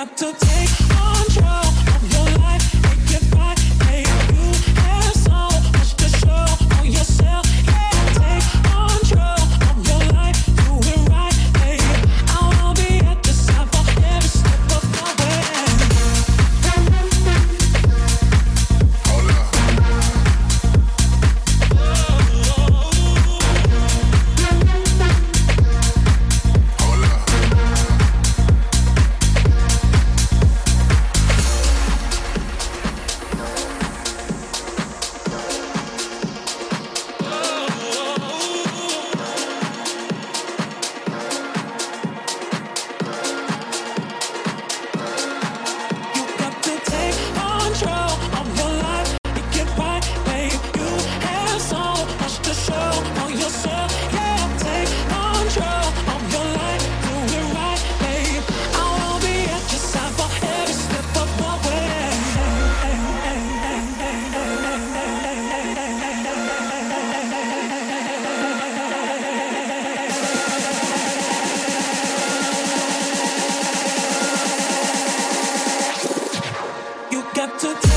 got to take control. to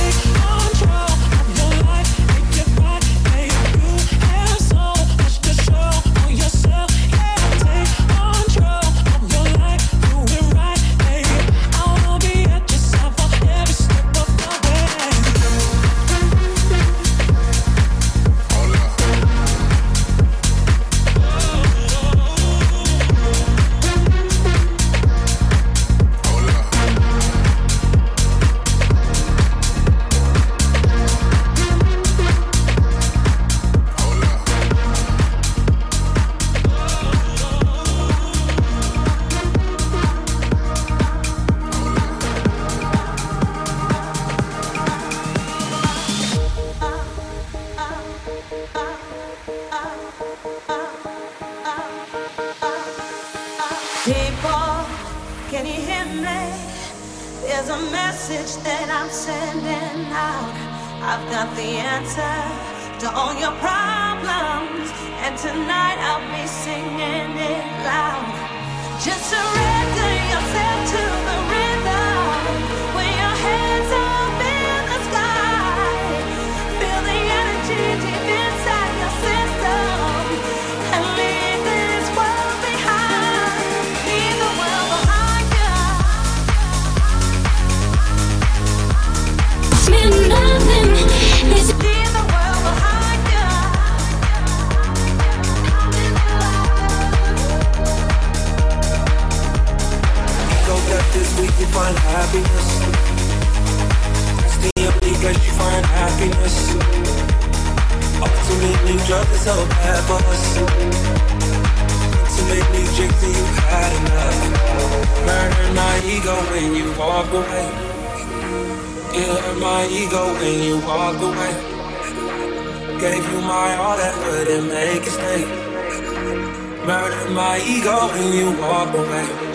got the answer to all your problems. And tonight I'll my ego when you walked away. Gave you my all that wouldn't make it stay. Murdered my ego when you walked away.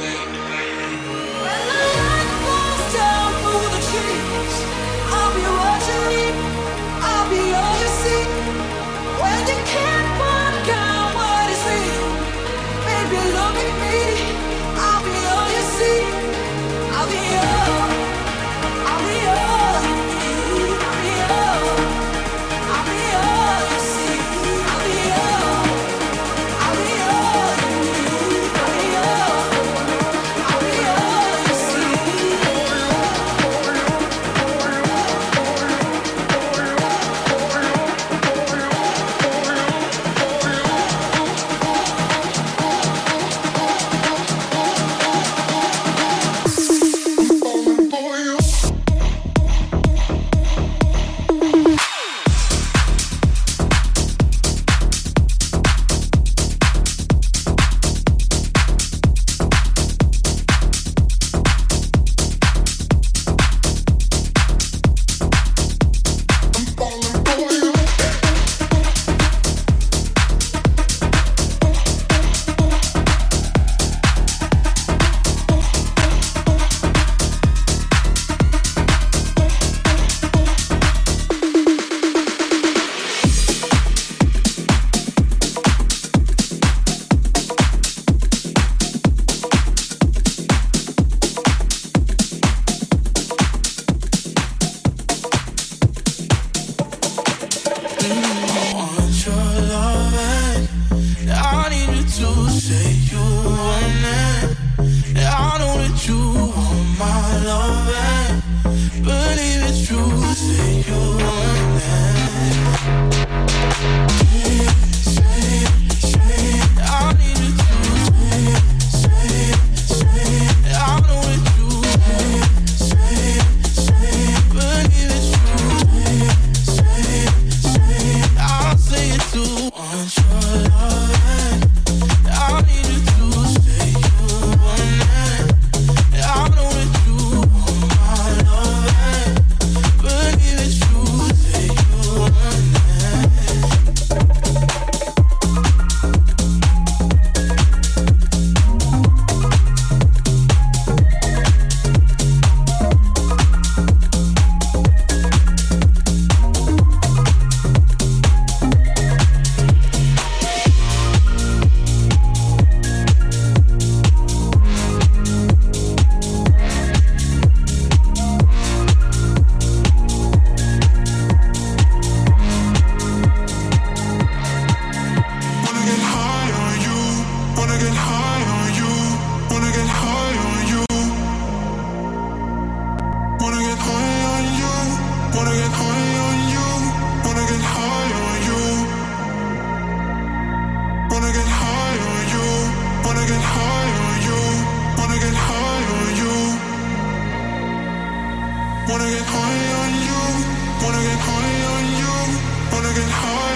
Wanna get high on you, wanna get high on you, wanna get high.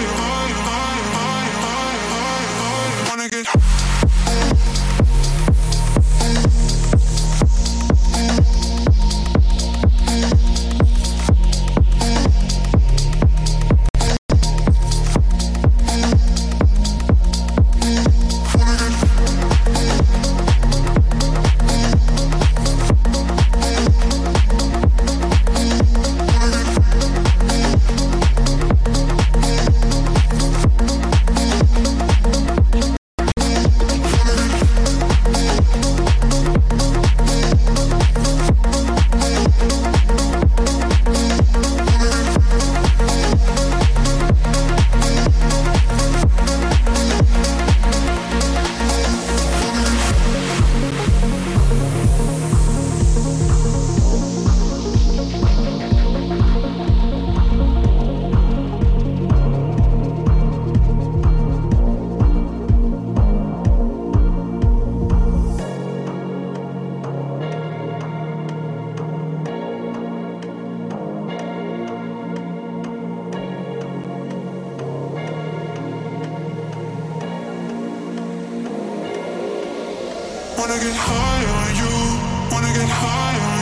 Wanna get high on you, wanna get high on you.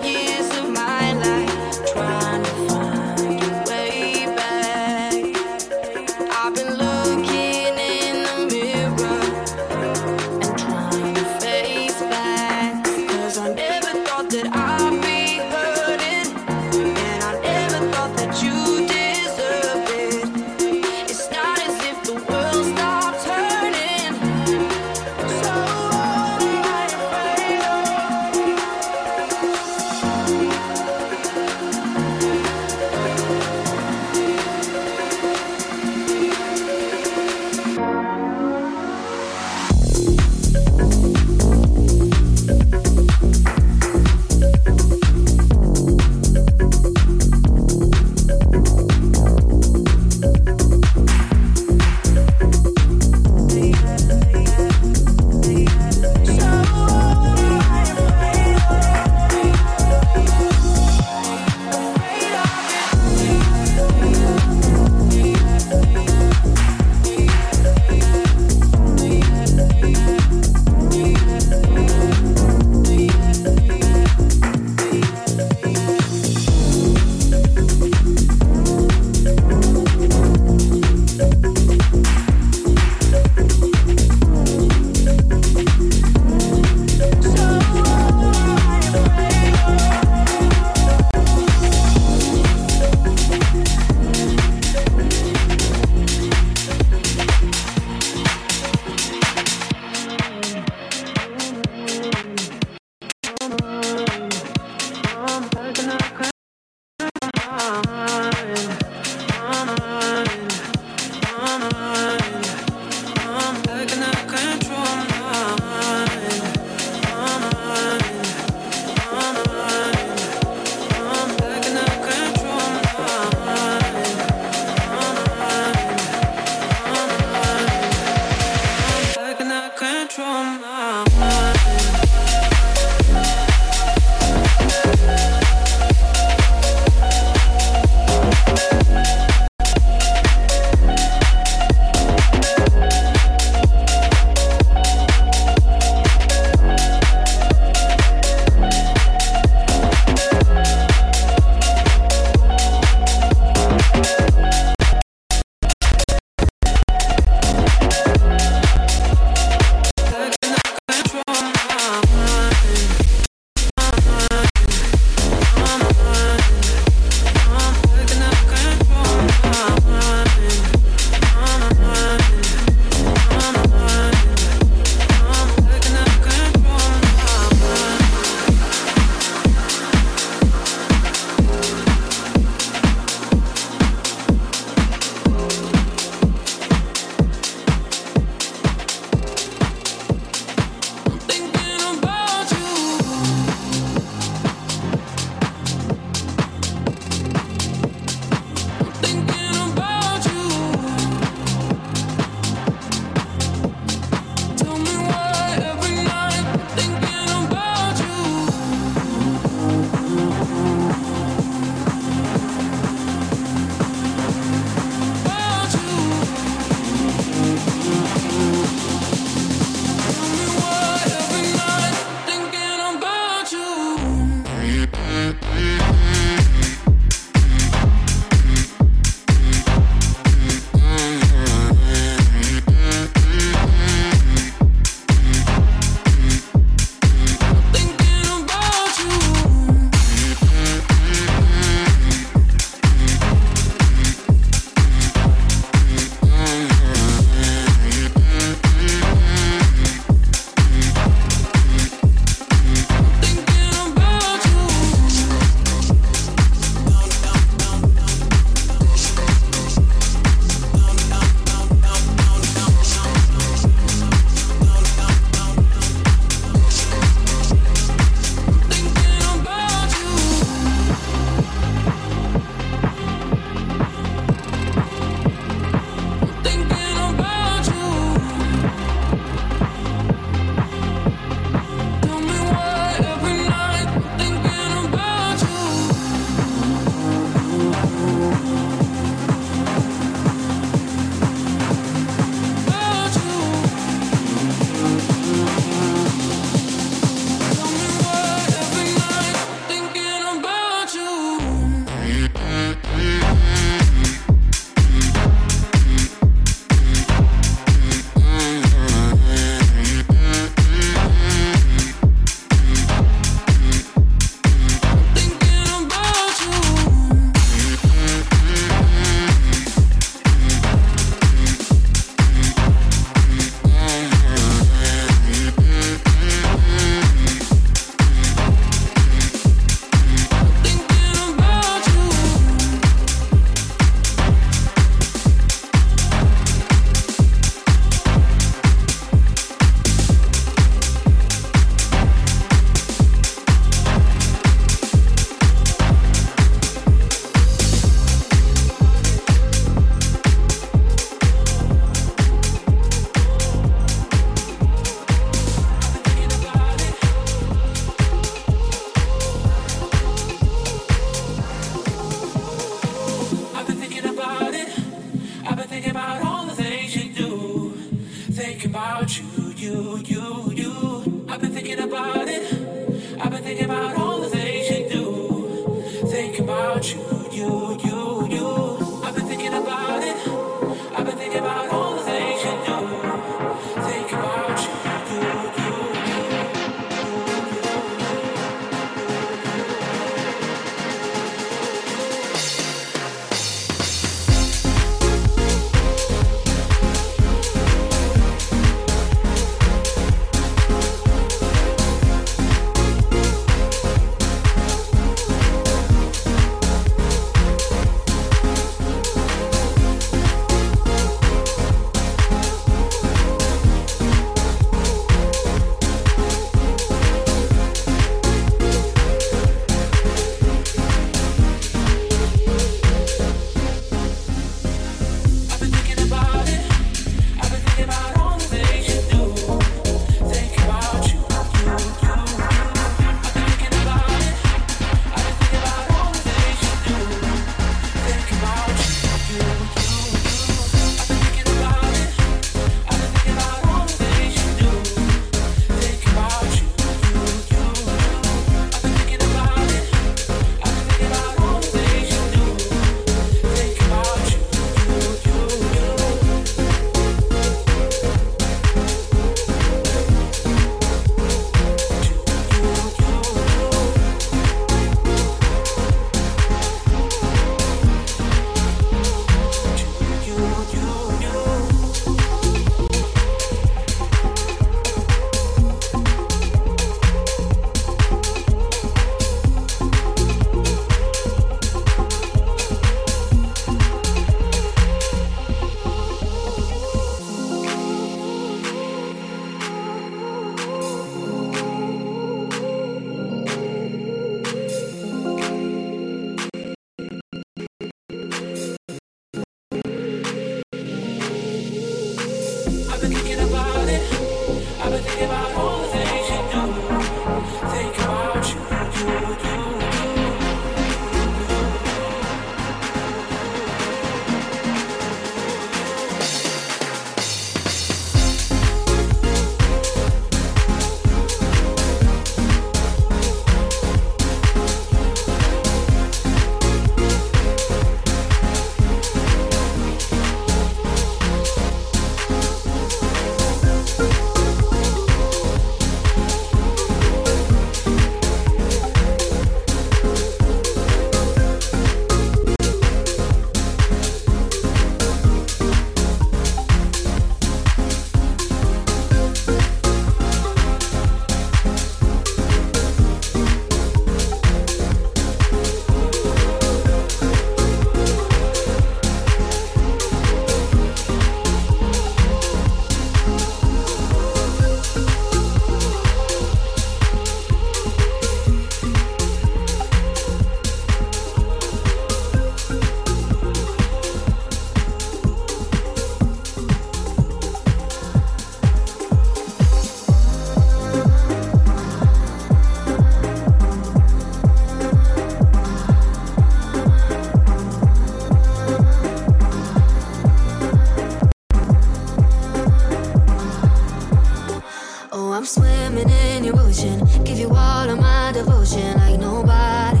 Ocean like nobody,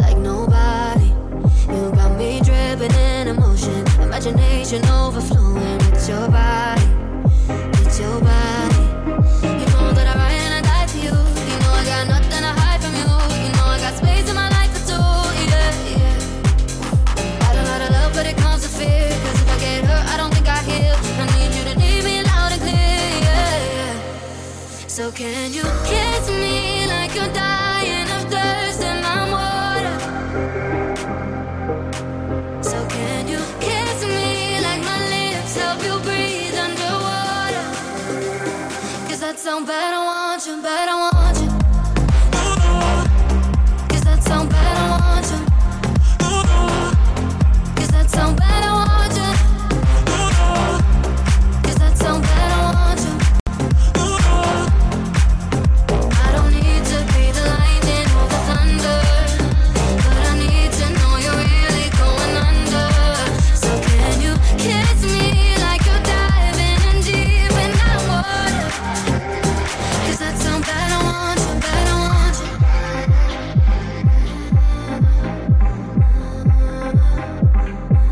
like nobody. You got me dripping in emotion, imagination overflowing with your body, with your body. You know that I ride and I die for you. You know I got nothing to hide from you. You know I got space in my life for two. Yeah, yeah. Got a lot of love, but it comes with fear. Cause if I get hurt, I don't think I heal. I need you to need me loud and clear. Yeah, yeah. So can you so bad I want you, bad I want you.